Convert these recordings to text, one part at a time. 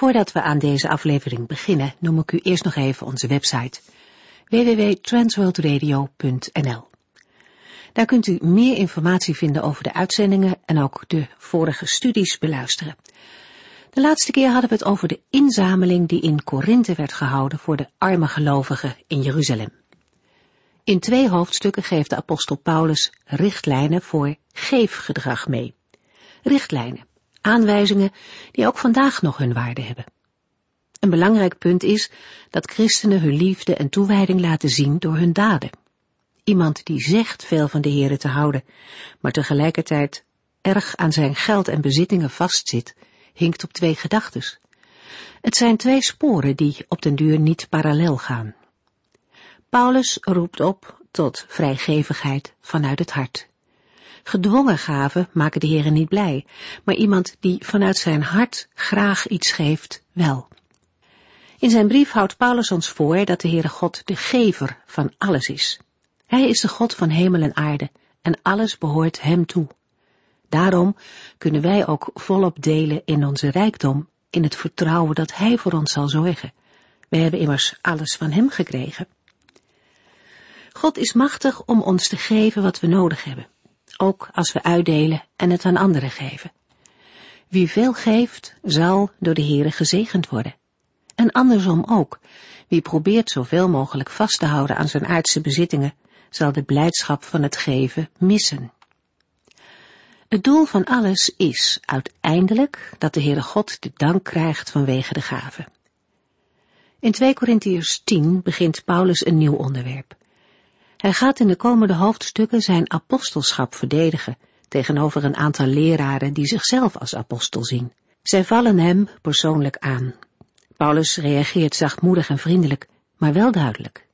Voordat we aan deze aflevering beginnen, noem ik u eerst nog even onze website www.transworldradio.nl. Daar kunt u meer informatie vinden over de uitzendingen en ook de vorige studies beluisteren. De laatste keer hadden we het over de inzameling die in Korinthe werd gehouden voor de arme gelovigen in Jeruzalem. In twee hoofdstukken geeft de apostel Paulus richtlijnen voor geefgedrag mee. Richtlijnen Aanwijzingen die ook vandaag nog hun waarde hebben. Een belangrijk punt is dat christenen hun liefde en toewijding laten zien door hun daden. Iemand die zegt veel van de Here te houden, maar tegelijkertijd erg aan zijn geld en bezittingen vastzit, hinkt op twee gedachtes. Het zijn twee sporen die op den duur niet parallel gaan. Paulus roept op tot vrijgevigheid vanuit het hart. Gedwongen gaven maken de heren niet blij, maar iemand die vanuit zijn hart graag iets geeft, wel. In zijn brief houdt Paulus ons voor dat de Heere God de gever van alles is. Hij is de God van hemel en aarde en alles behoort hem toe. Daarom kunnen wij ook volop delen in onze rijkdom, in het vertrouwen dat Hij voor ons zal zorgen. Wij hebben immers alles van Hem gekregen. God is machtig om ons te geven wat we nodig hebben ook als we uitdelen en het aan anderen geven. Wie veel geeft, zal door de Heere gezegend worden. En andersom ook. Wie probeert zoveel mogelijk vast te houden aan zijn aardse bezittingen, zal de blijdschap van het geven missen. Het doel van alles is uiteindelijk dat de Heere God de dank krijgt vanwege de gave. In 2 Korintiërs 10 begint Paulus een nieuw onderwerp. Hij gaat in de komende hoofdstukken zijn apostelschap verdedigen tegenover een aantal leraren die zichzelf als apostel zien. Zij vallen hem persoonlijk aan. Paulus reageert zachtmoedig en vriendelijk, maar wel duidelijk.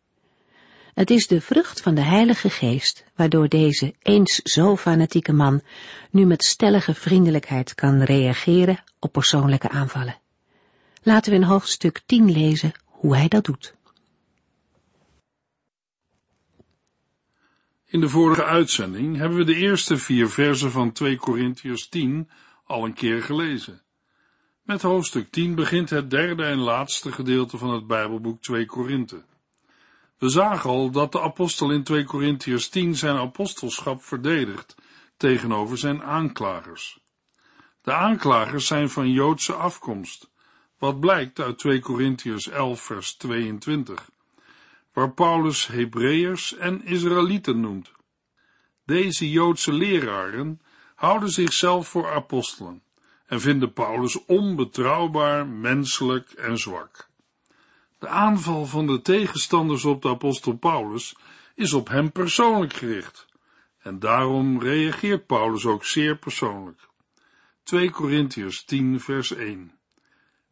Het is de vrucht van de Heilige Geest, waardoor deze eens zo fanatieke man nu met stellige vriendelijkheid kan reageren op persoonlijke aanvallen. Laten we in hoofdstuk 10 lezen hoe hij dat doet. In de vorige uitzending hebben we de eerste vier versen van 2 Korintiërs 10 al een keer gelezen. Met hoofdstuk 10 begint het derde en laatste gedeelte van het Bijbelboek 2 Korinthe. We zagen al dat de apostel in 2 Korintiërs 10 zijn apostelschap verdedigt tegenover zijn aanklagers. De aanklagers zijn van Joodse afkomst, wat blijkt uit 2 Korintiërs 11 vers 22 waar Paulus Hebreërs en Israëlieten noemt. Deze Joodse leraren houden zichzelf voor apostelen en vinden Paulus onbetrouwbaar, menselijk en zwak. De aanval van de tegenstanders op de apostel Paulus is op hem persoonlijk gericht en daarom reageert Paulus ook zeer persoonlijk. 2 Korintiërs 10 vers 1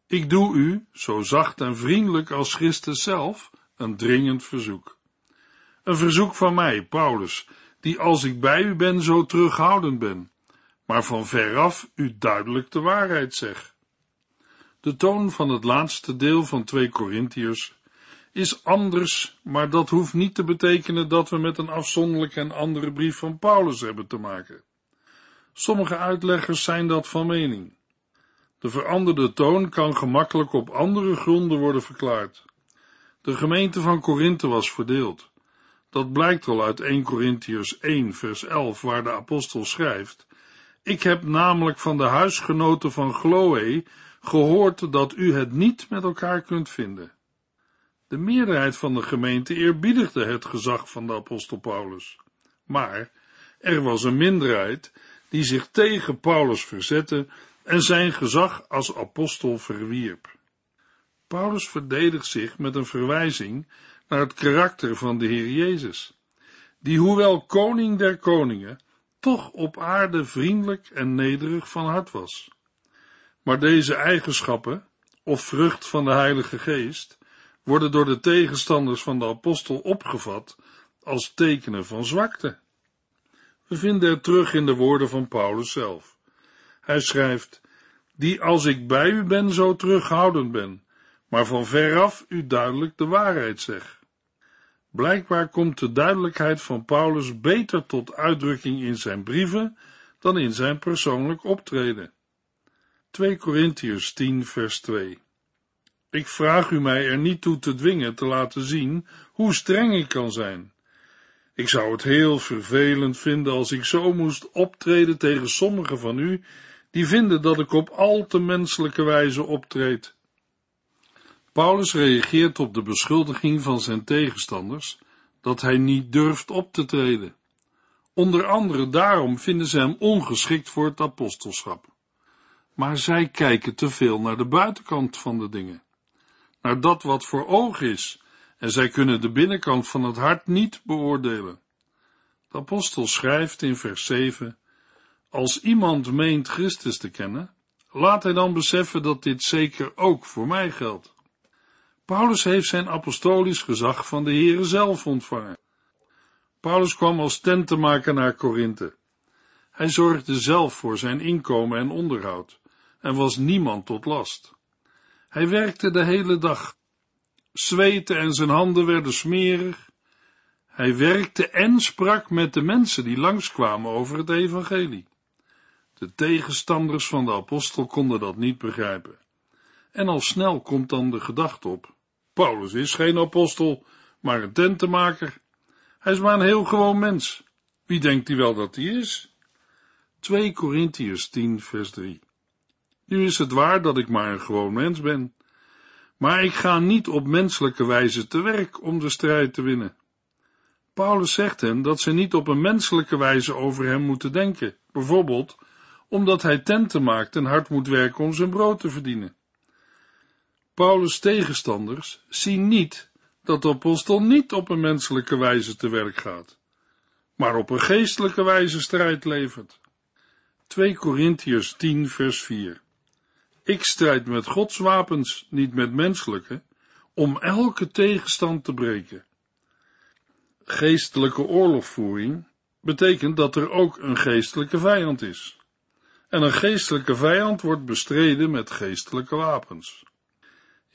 Ik doe u, zo zacht en vriendelijk als Christus zelf, een dringend verzoek. Een verzoek van mij, Paulus, die als ik bij u ben zo terughoudend ben, maar van veraf u duidelijk de waarheid zeg. De toon van het laatste deel van 2 Korintiërs is anders, maar dat hoeft niet te betekenen dat we met een afzonderlijke en andere brief van Paulus hebben te maken. Sommige uitleggers zijn dat van mening. De veranderde toon kan gemakkelijk op andere gronden worden verklaard. De gemeente van Korinthe was verdeeld. Dat blijkt al uit 1 Korintiërs 1 vers 11 waar de apostel schrijft, ik heb namelijk van de huisgenoten van Chloe gehoord dat u het niet met elkaar kunt vinden. De meerderheid van de gemeente eerbiedigde het gezag van de apostel Paulus. Maar er was een minderheid die zich tegen Paulus verzette en zijn gezag als apostel verwierp. Paulus verdedigt zich met een verwijzing naar het karakter van de Heer Jezus, die hoewel koning der koningen, toch op aarde vriendelijk en nederig van hart was. Maar deze eigenschappen, of vrucht van de Heilige Geest, worden door de tegenstanders van de apostel opgevat als tekenen van zwakte. We vinden het terug in de woorden van Paulus zelf. Hij schrijft, die als ik bij u ben zo terughoudend ben, maar van veraf u duidelijk de waarheid zeg. Blijkbaar komt de duidelijkheid van Paulus beter tot uitdrukking in zijn brieven dan in zijn persoonlijk optreden. 2 Korintiërs 10 vers 2 Ik vraag u mij er niet toe te dwingen te laten zien hoe streng ik kan zijn. Ik zou het heel vervelend vinden als ik zo moest optreden tegen sommigen van u, die vinden dat ik op al te menselijke wijze optreed. Paulus reageert op de beschuldiging van zijn tegenstanders dat hij niet durft op te treden. Onder andere daarom vinden ze hem ongeschikt voor het apostelschap. Maar zij kijken te veel naar de buitenkant van de dingen, naar dat wat voor oog is, en zij kunnen de binnenkant van het hart niet beoordelen. De apostel schrijft in vers 7, als iemand meent Christus te kennen, laat hij dan beseffen dat dit zeker ook voor mij geldt. Paulus heeft zijn apostolisch gezag van de Heere zelf ontvangen. Paulus kwam als tentenmaker naar Korinthe. Hij zorgde zelf voor zijn inkomen en onderhoud en was niemand tot last. Hij werkte de hele dag, zweten en zijn handen werden smerig. Hij werkte en sprak met de mensen die langskwamen over het evangelie. De tegenstanders van de apostel konden dat niet begrijpen. En al snel komt dan de gedachte op, Paulus is geen apostel, maar een tentenmaker. Hij is maar een heel gewoon mens. Wie denkt hij wel dat hij is? 2 Korintiërs 10 vers 3 Nu is het waar dat ik maar een gewoon mens ben. Maar ik ga niet op menselijke wijze te werk om de strijd te winnen. Paulus zegt hen dat ze niet op een menselijke wijze over hem moeten denken, bijvoorbeeld omdat hij tenten maakt en hard moet werken om zijn brood te verdienen. Paulus' tegenstanders zien niet dat de apostel niet op een menselijke wijze te werk gaat, maar op een geestelijke wijze strijd levert. 2 Korintiërs 10 vers 4 Ik strijd met Gods wapens, niet met menselijke, om elke tegenstand te breken. Geestelijke oorlogvoering betekent dat er ook een geestelijke vijand is. En een geestelijke vijand wordt bestreden met geestelijke wapens.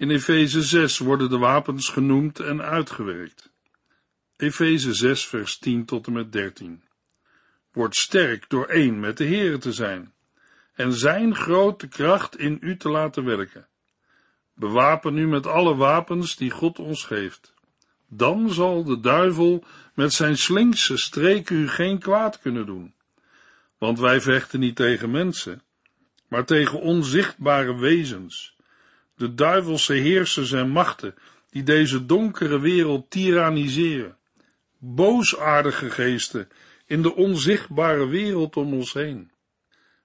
In Efeze 6 worden de wapens genoemd en uitgewerkt. Efeze 6 vers 10 tot en met 13. Word sterk door één met de Heere te zijn en zijn grote kracht in u te laten werken. Bewapen u met alle wapens die God ons geeft. Dan zal de duivel met zijn slinkse streek u geen kwaad kunnen doen. Want wij vechten niet tegen mensen, maar tegen onzichtbare wezens de duivelse heersers en machten die deze donkere wereld tyranniseren, boosaardige geesten in de onzichtbare wereld om ons heen.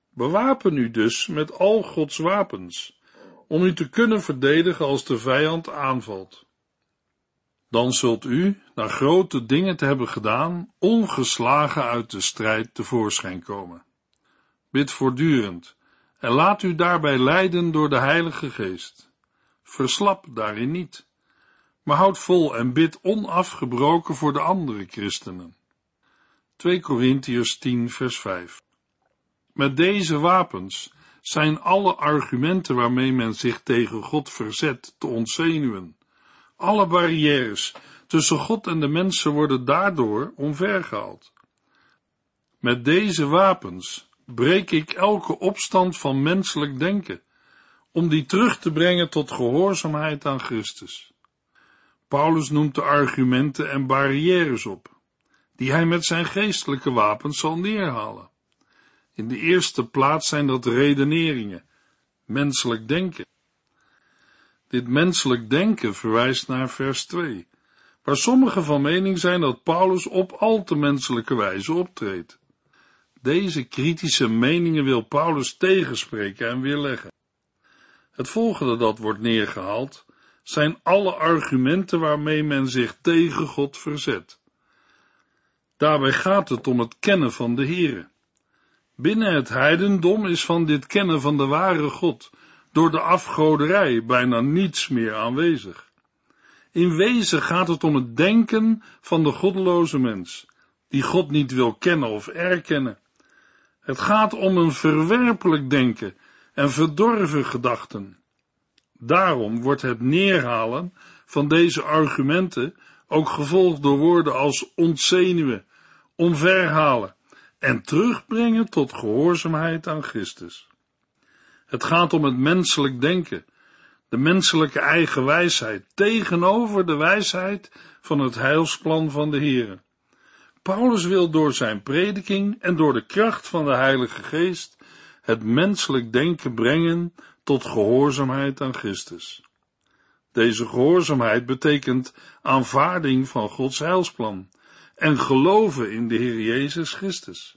Bewapen u dus met al Gods wapens, om u te kunnen verdedigen als de vijand aanvalt. Dan zult u, na grote dingen te hebben gedaan, ongeslagen uit de strijd tevoorschijn komen. Bid voortdurend en laat u daarbij leiden door de Heilige Geest. Verslap daarin niet, maar houd vol en bid onafgebroken voor de andere christenen. 2 Korintiërs 10 vers 5 Met deze wapens zijn alle argumenten waarmee men zich tegen God verzet te ontzenuwen. Alle barrières tussen God en de mensen worden daardoor omvergehaald. Met deze wapens breek ik elke opstand van menselijk denken, om die terug te brengen tot gehoorzaamheid aan Christus. Paulus noemt de argumenten en barrières op, die hij met zijn geestelijke wapens zal neerhalen. In de eerste plaats zijn dat redeneringen, menselijk denken. Dit menselijk denken verwijst naar vers 2, waar sommigen van mening zijn dat Paulus op al te menselijke wijze optreedt. Deze kritische meningen wil Paulus tegenspreken en weerleggen. Het volgende dat wordt neergehaald zijn alle argumenten waarmee men zich tegen God verzet. Daarbij gaat het om het kennen van de Heere. Binnen het heidendom is van dit kennen van de ware God door de afgoderij bijna niets meer aanwezig. In wezen gaat het om het denken van de goddeloze mens, die God niet wil kennen of erkennen. Het gaat om een verwerpelijk denken en verdorven gedachten. Daarom wordt het neerhalen van deze argumenten ook gevolgd door woorden als ontzenuwen, omverhalen en terugbrengen tot gehoorzaamheid aan Christus. Het gaat om het menselijk denken, de menselijke eigen wijsheid tegenover de wijsheid van het heilsplan van de Heere. Paulus wil door zijn prediking en door de kracht van de Heilige Geest het menselijk denken brengen tot gehoorzaamheid aan Christus. Deze gehoorzaamheid betekent aanvaarding van Gods heilsplan en geloven in de Heer Jezus Christus.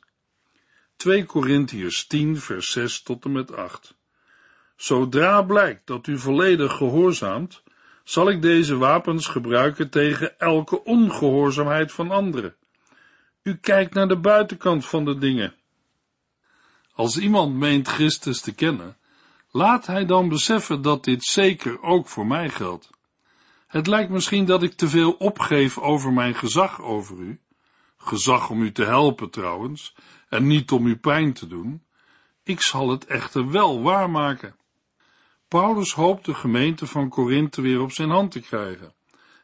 2 Korintiërs 10 vers 6 tot en met 8 Zodra blijkt dat u volledig gehoorzaamt, zal ik deze wapens gebruiken tegen elke ongehoorzaamheid van anderen. U kijkt naar de buitenkant van de dingen. Als iemand meent Christus te kennen, laat hij dan beseffen dat dit zeker ook voor mij geldt. Het lijkt misschien dat ik te veel opgeef over mijn gezag over u, gezag om u te helpen trouwens, en niet om u pijn te doen. Ik zal het echter wel waarmaken. Paulus hoopt de gemeente van Korinthe weer op zijn hand te krijgen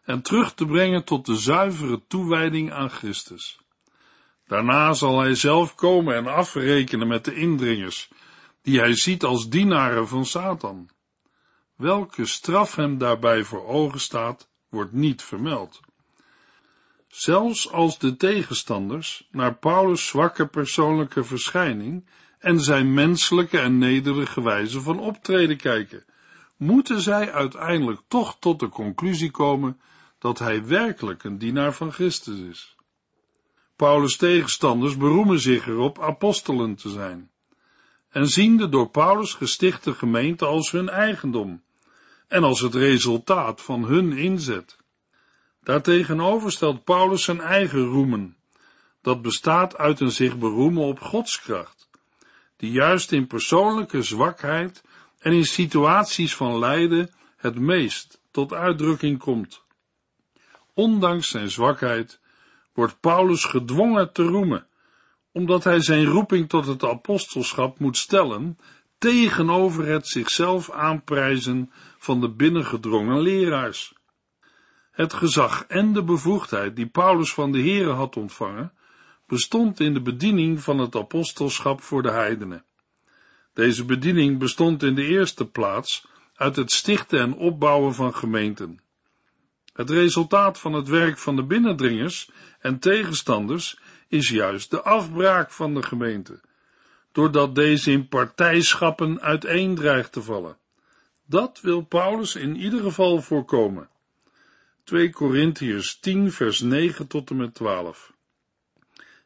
en terug te brengen tot de zuivere toewijding aan Christus. Daarna zal hij zelf komen en afrekenen met de indringers, die hij ziet als dienaren van Satan. Welke straf hem daarbij voor ogen staat, wordt niet vermeld. Zelfs als de tegenstanders naar Paulus' zwakke persoonlijke verschijning en zijn menselijke en nederige wijze van optreden kijken, moeten zij uiteindelijk toch tot de conclusie komen dat hij werkelijk een dienaar van Christus is. Paulus' tegenstanders beroemen zich erop apostelen te zijn en zien de door Paulus gestichte gemeente als hun eigendom en als het resultaat van hun inzet. Daartegenover stelt Paulus zijn eigen roemen, dat bestaat uit een zich beroemen op Gods kracht, die juist in persoonlijke zwakheid en in situaties van lijden het meest tot uitdrukking komt. Ondanks zijn zwakheid wordt Paulus gedwongen te roemen, omdat hij zijn roeping tot het apostelschap moet stellen tegenover het zichzelf aanprijzen van de binnengedrongen leraars. Het gezag en de bevoegdheid die Paulus van de Here had ontvangen, bestond in de bediening van het apostelschap voor de heidenen. Deze bediening bestond in de eerste plaats uit het stichten en opbouwen van gemeenten. Het resultaat van het werk van de binnendringers en tegenstanders is juist de afbraak van de gemeente, doordat deze in partijschappen uiteen dreigt te vallen. Dat wil Paulus in ieder geval voorkomen. 2 Korintiërs 10 vers 9 tot en met 12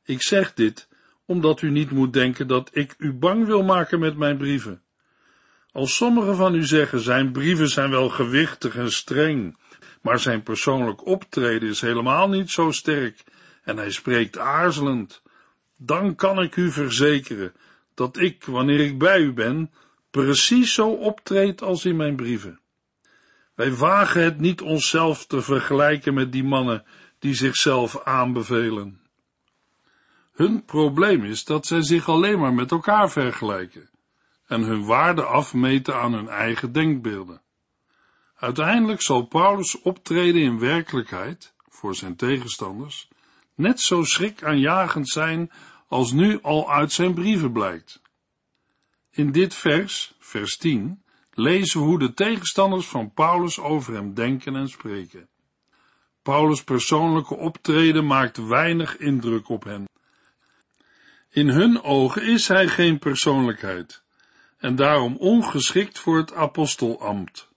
Ik zeg dit, omdat u niet moet denken dat ik u bang wil maken met mijn brieven. Als sommigen van u zeggen, zijn brieven zijn wel gewichtig en streng, maar zijn persoonlijk optreden is helemaal niet zo sterk en hij spreekt aarzelend, dan kan ik u verzekeren dat ik, wanneer ik bij u ben, precies zo optreed als in mijn brieven. Wij wagen het niet onszelf te vergelijken met die mannen die zichzelf aanbevelen. Hun probleem is dat zij zich alleen maar met elkaar vergelijken en hun waarde afmeten aan hun eigen denkbeelden. Uiteindelijk zal Paulus optreden in werkelijkheid, voor zijn tegenstanders, net zo schrikaanjagend zijn als nu al uit zijn brieven blijkt. In dit vers, vers 10, lezen we hoe de tegenstanders van Paulus over hem denken en spreken. Paulus' persoonlijke optreden maakt weinig indruk op hen. In hun ogen is hij geen persoonlijkheid en daarom ongeschikt voor het apostelambt.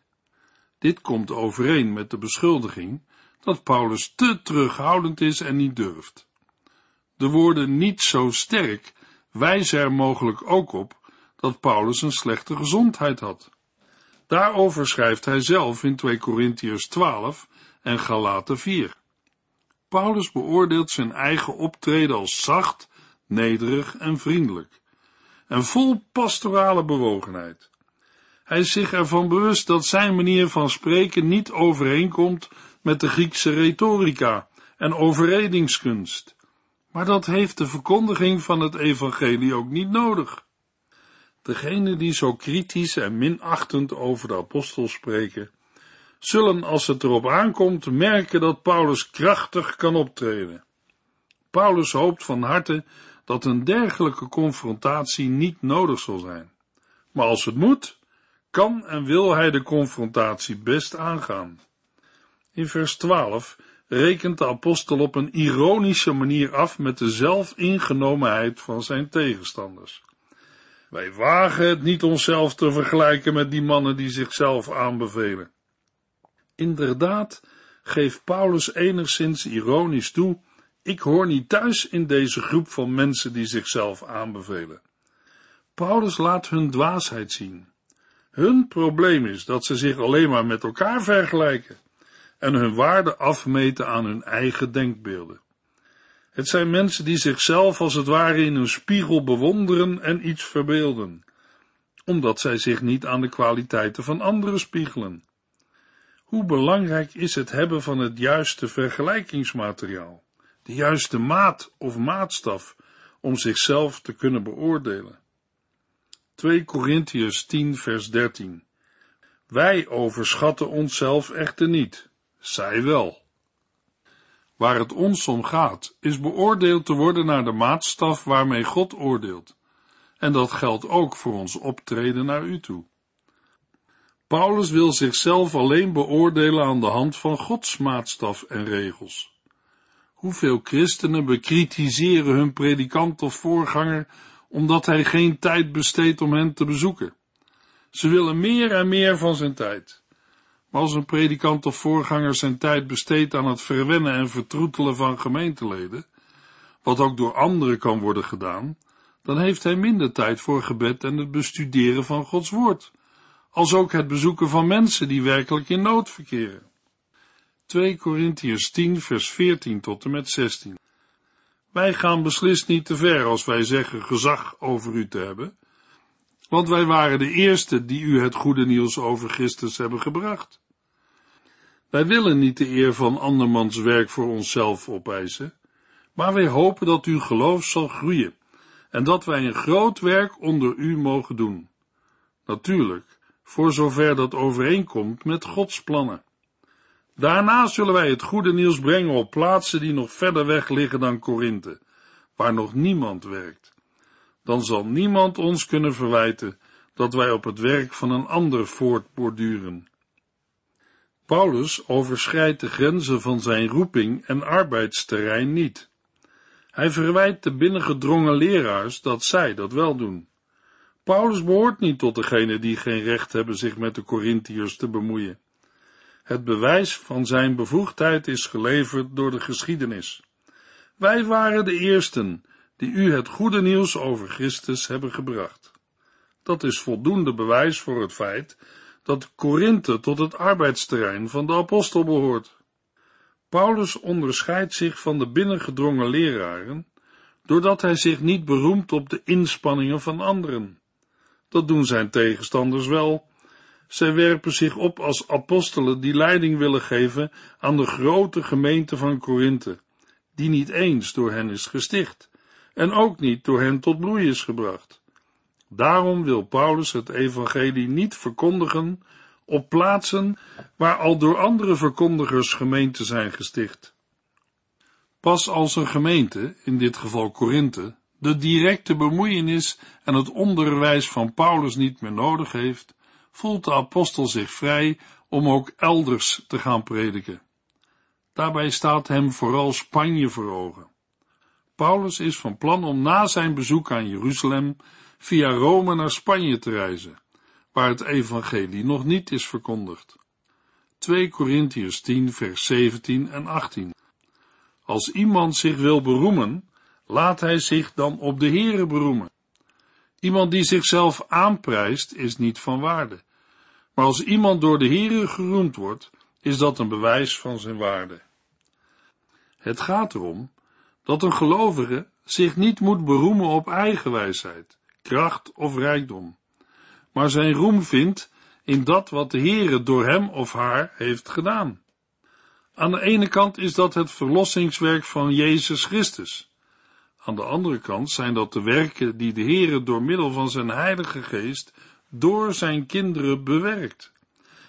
Dit komt overeen met de beschuldiging dat Paulus te terughoudend is en niet durft. De woorden niet zo sterk wijzen er mogelijk ook op dat Paulus een slechte gezondheid had. Daarover schrijft hij zelf in 2 Korintiërs 12 en Galaten 4. Paulus beoordeelt zijn eigen optreden als zacht nederig en vriendelijk, en vol pastorale bewogenheid. Hij is zich ervan bewust dat zijn manier van spreken niet overeenkomt met de Griekse retorica en overredingskunst. Maar dat heeft de verkondiging van het evangelie ook niet nodig. Degenen die zo kritisch en minachtend over de apostel spreken, zullen als het erop aankomt merken dat Paulus krachtig kan optreden. Paulus hoopt van harte dat een dergelijke confrontatie niet nodig zal zijn. Maar als het moet, kan en wil hij de confrontatie best aangaan. In vers 12 rekent de apostel op een ironische manier af met de zelfingenomenheid van zijn tegenstanders. Wij wagen het niet onszelf te vergelijken met die mannen die zichzelf aanbevelen. Inderdaad geeft Paulus enigszins ironisch toe, ik hoor niet thuis in deze groep van mensen die zichzelf aanbevelen. Paulus laat hun dwaasheid zien. Hun probleem is dat ze zich alleen maar met elkaar vergelijken en hun waarde afmeten aan hun eigen denkbeelden. Het zijn mensen die zichzelf als het ware in een spiegel bewonderen en iets verbeelden, omdat zij zich niet aan de kwaliteiten van anderen spiegelen. Hoe belangrijk is het hebben van het juiste vergelijkingsmateriaal, de juiste maat of maatstaf om zichzelf te kunnen beoordelen. 2 Korintiërs 10 vers 13 Wij overschatten onszelf echter niet, zij wel. Waar het ons om gaat, is beoordeeld te worden naar de maatstaf waarmee God oordeelt. En dat geldt ook voor ons optreden naar u toe. Paulus wil zichzelf alleen beoordelen aan de hand van Gods maatstaf en regels. Hoeveel christenen bekritiseren hun predikant of voorganger omdat hij geen tijd besteedt om hen te bezoeken. Ze willen meer en meer van zijn tijd. Maar als een predikant of voorganger zijn tijd besteedt aan het verwennen en vertroetelen van gemeenteleden, wat ook door anderen kan worden gedaan, dan heeft hij minder tijd voor gebed en het bestuderen van Gods woord, als ook het bezoeken van mensen die werkelijk in nood verkeren. 2 Korintiërs 10 vers 14 tot en met 16 Wij gaan beslist niet te ver als wij zeggen gezag over u te hebben, want wij waren de eerste die u het goede nieuws over Christus hebben gebracht. Wij willen niet de eer van andermans werk voor onszelf opeisen, maar wij hopen dat uw geloof zal groeien en dat wij een groot werk onder u mogen doen. Natuurlijk, voor zover dat overeenkomt met Gods plannen. Daarna zullen wij het goede nieuws brengen op plaatsen die nog verder weg liggen dan Korinthe, waar nog niemand werkt. Dan zal niemand ons kunnen verwijten dat wij op het werk van een ander voortborduren. Paulus overschrijdt de grenzen van zijn roeping en arbeidsterrein niet. Hij verwijt de binnengedrongen leraars dat zij dat wel doen. Paulus behoort niet tot degenen die geen recht hebben zich met de Corinthiërs te bemoeien. Het bewijs van zijn bevoegdheid is geleverd door de geschiedenis. Wij waren de eersten die u het goede nieuws over Christus hebben gebracht. Dat is voldoende bewijs voor het feit dat Korinthe tot het arbeidsterrein van de apostel behoort. Paulus onderscheidt zich van de binnengedrongen leraren, doordat hij zich niet beroemt op de inspanningen van anderen. Dat doen zijn tegenstanders wel. Zij werpen zich op als apostelen die leiding willen geven aan de grote gemeente van Korinthe, die niet eens door hen is gesticht en ook niet door hen tot bloei is gebracht. Daarom wil Paulus het evangelie niet verkondigen op plaatsen waar al door andere verkondigers gemeenten zijn gesticht. Pas als een gemeente, in dit geval Korinthe, de directe bemoeienis en het onderwijs van Paulus niet meer nodig heeft, voelt de apostel zich vrij om ook elders te gaan prediken. Daarbij staat hem vooral Spanje voor ogen. Paulus is van plan om na zijn bezoek aan Jeruzalem via Rome naar Spanje te reizen, waar het evangelie nog niet is verkondigd. 2 Korintiërs 10 vers 17 en 18 Als iemand zich wil beroemen, laat hij zich dan op de Heere beroemen. Iemand die zichzelf aanprijst, is niet van waarde. Maar als iemand door de Heere geroemd wordt, is dat een bewijs van zijn waarde. Het gaat erom dat een gelovige zich niet moet beroemen op eigen wijsheid, kracht of rijkdom, maar zijn roem vindt in dat wat de Heere door hem of haar heeft gedaan. Aan de ene kant is dat het verlossingswerk van Jezus Christus. Aan de andere kant zijn dat de werken die de Heere door middel van zijn Heilige Geest door zijn kinderen bewerkt.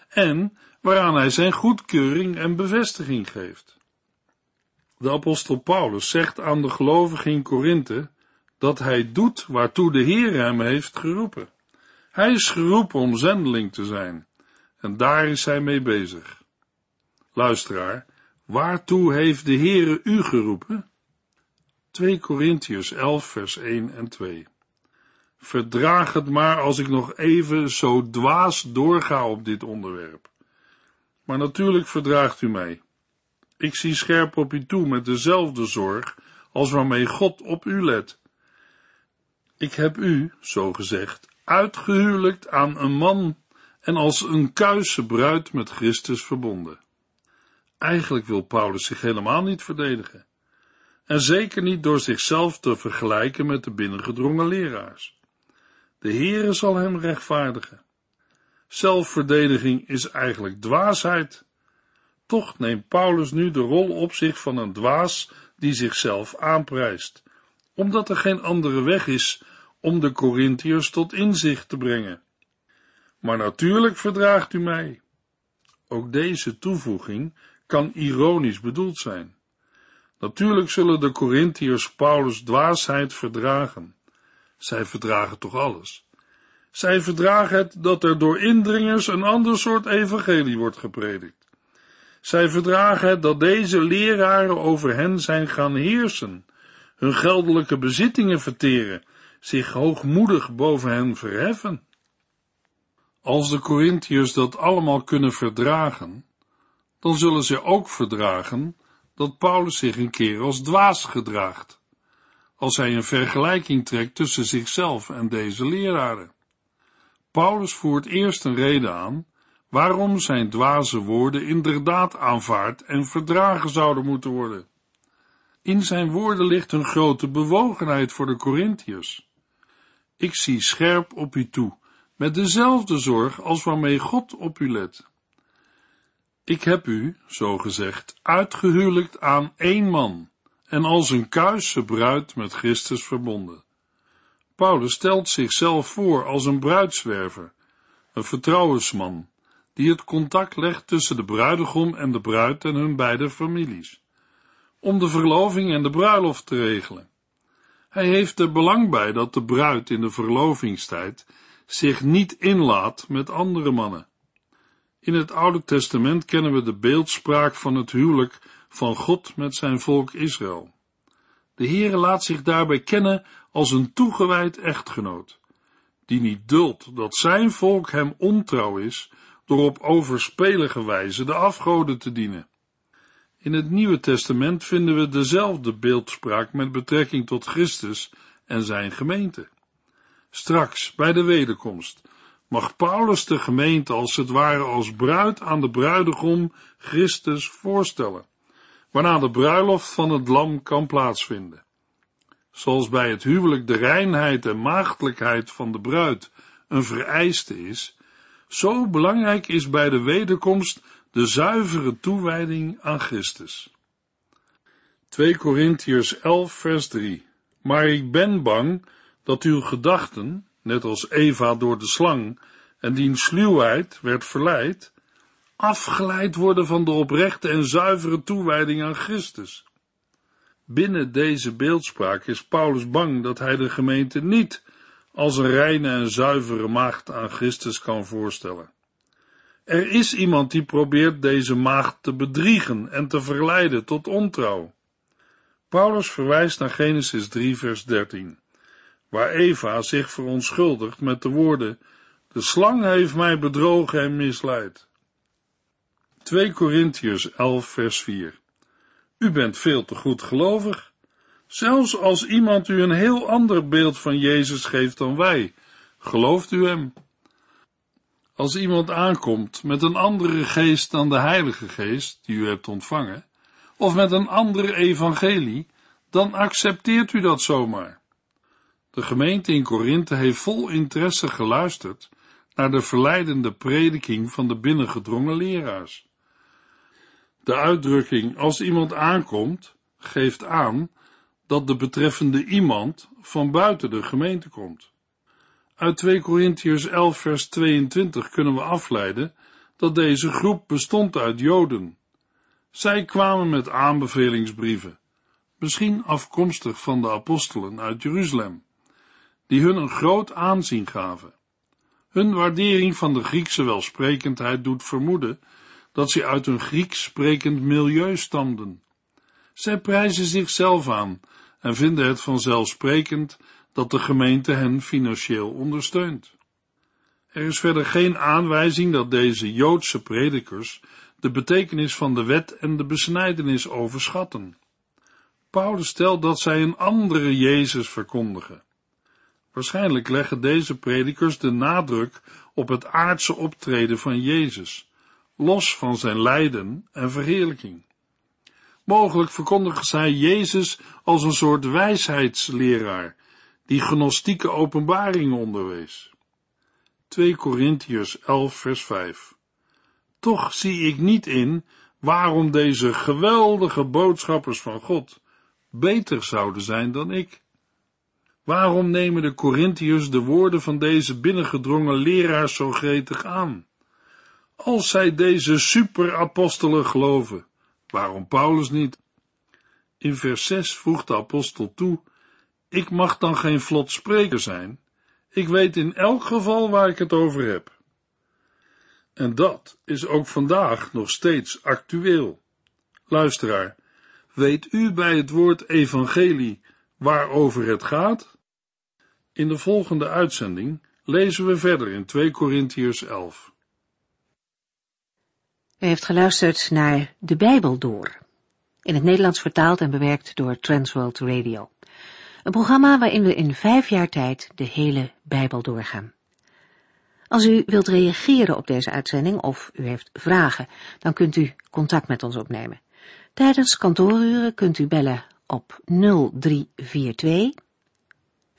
En waaraan hij zijn goedkeuring en bevestiging geeft. De apostel Paulus zegt aan de gelovigen in Korinthe dat hij doet waartoe de Heer hem heeft geroepen. Hij is geroepen om zendeling te zijn en daar is hij mee bezig. Luisteraar, waartoe heeft de Heere u geroepen? 2 Korintiërs 11 vers 1 en 2 Verdraag het maar als ik nog even zo dwaas doorga op dit onderwerp. Maar natuurlijk verdraagt u mij. Ik zie scherp op u toe met dezelfde zorg als waarmee God op u let. Ik heb u, zo gezegd, uitgehuwelijkt aan een man en als een kuisse bruid met Christus verbonden. Eigenlijk wil Paulus zich helemaal niet verdedigen. En zeker niet door zichzelf te vergelijken met de binnengedrongen leraars. De Heere zal hem rechtvaardigen. Zelfverdediging is eigenlijk dwaasheid. Toch neemt Paulus nu de rol op zich van een dwaas die zichzelf aanprijst, omdat er geen andere weg is om de Corinthiërs tot inzicht te brengen. Maar natuurlijk verdraagt u mij. Ook deze toevoeging kan ironisch bedoeld zijn. Natuurlijk zullen de Corinthiërs Paulus dwaasheid verdragen. Zij verdragen toch alles. Zij verdragen het dat er door indringers een ander soort evangelie wordt gepredikt. Zij verdragen het dat deze leraren over hen zijn gaan heersen, hun geldelijke bezittingen verteren, zich hoogmoedig boven hen verheffen. Als de Corinthiërs dat allemaal kunnen verdragen, dan zullen ze ook verdragen dat Paulus zich een keer als dwaas gedraagt, als hij een vergelijking trekt tussen zichzelf en deze leraren. Paulus voert eerst een reden aan waarom zijn dwaze woorden inderdaad aanvaard en verdragen zouden moeten worden. In zijn woorden ligt een grote bewogenheid voor de Corinthiërs. Ik zie scherp op u toe, met dezelfde zorg als waarmee God op u let. Ik heb u, zo gezegd, uitgehuwelijkt aan één man en als een kuisse bruid met Christus verbonden. Paulus stelt zichzelf voor als een bruidswerver, een vertrouwensman, die het contact legt tussen de bruidegom en de bruid en hun beide families, om de verloving en de bruiloft te regelen. Hij heeft er belang bij dat de bruid in de verlovingstijd zich niet inlaat met andere mannen. In het Oude Testament kennen we de beeldspraak van het huwelijk van God met zijn volk Israël. De Heere laat zich daarbij kennen als een toegewijd echtgenoot, die niet duldt dat zijn volk hem ontrouw is door op overspelige wijze de afgoden te dienen. In het Nieuwe Testament vinden we dezelfde beeldspraak met betrekking tot Christus en zijn gemeente. Straks, bij de wederkomst, mag Paulus de gemeente als het ware als bruid aan de bruidegom Christus voorstellen, waarna de bruiloft van het lam kan plaatsvinden. Zoals bij het huwelijk de reinheid en maagdelijkheid van de bruid een vereiste is, zo belangrijk is bij de wederkomst de zuivere toewijding aan Christus. 2 Korintiërs 11 vers 3 Maar ik ben bang dat uw gedachten, net als Eva door de slang en die sluwheid werd verleid, afgeleid worden van de oprechte en zuivere toewijding aan Christus. Binnen deze beeldspraak is Paulus bang dat hij de gemeente niet als een reine en zuivere maagd aan Christus kan voorstellen. Er is iemand die probeert deze maagd te bedriegen en te verleiden tot ontrouw. Paulus verwijst naar Genesis 3 vers 13, waar Eva zich verontschuldigt met de woorden, de slang heeft mij bedrogen en misleid. 2 Korintiërs 11 vers 4 U bent veel te goed gelovig, zelfs als iemand u een heel ander beeld van Jezus geeft dan wij, gelooft u hem? Als iemand aankomt met een andere geest dan de Heilige Geest die u hebt ontvangen, of met een andere evangelie, dan accepteert u dat zomaar. De gemeente in Korinthe heeft vol interesse geluisterd naar de verleidende prediking van de binnengedrongen leraars. De uitdrukking als iemand aankomt, geeft aan dat de betreffende iemand van buiten de gemeente komt. Uit 2 Korintiërs 11 vers 22 kunnen we afleiden dat deze groep bestond uit Joden. Zij kwamen met aanbevelingsbrieven, misschien afkomstig van de apostelen uit Jeruzalem, die hun een groot aanzien gaven. Hun waardering van de Griekse welsprekendheid doet vermoeden dat ze uit een Grieks sprekend milieu stamden. Zij prijzen zichzelf aan en vinden het vanzelfsprekend dat de gemeente hen financieel ondersteunt. Er is verder geen aanwijzing dat deze Joodse predikers de betekenis van de wet en de besnijdenis overschatten. Paulus stelt dat zij een andere Jezus verkondigen. Waarschijnlijk leggen deze predikers de nadruk op het aardse optreden van Jezus, los van zijn lijden en verheerlijking. Mogelijk verkondigen zij Jezus als een soort wijsheidsleraar, die gnostieke openbaringen onderwees. 2 Korintiërs 11 vers 5 Toch zie ik niet in waarom deze geweldige boodschappers van God beter zouden zijn dan ik. Waarom nemen de Corinthiërs de woorden van deze binnengedrongen leraars zo gretig aan? Als zij deze superapostelen geloven, waarom Paulus niet? In vers 6 voegt de apostel toe, ik mag dan geen vlot spreker zijn, ik weet in elk geval waar ik het over heb. En dat is ook vandaag nog steeds actueel. Luisteraar, weet u bij het woord evangelie waarover het gaat? In de volgende uitzending lezen we verder in 2 Korintiërs 11. U heeft geluisterd naar De Bijbel Door, in het Nederlands vertaald en bewerkt door Transworld Radio. Een programma waarin we in vijf jaar tijd de hele Bijbel doorgaan. Als u wilt reageren op deze uitzending of u heeft vragen, dan kunt u contact met ons opnemen. Tijdens kantooruren kunt u bellen op 0342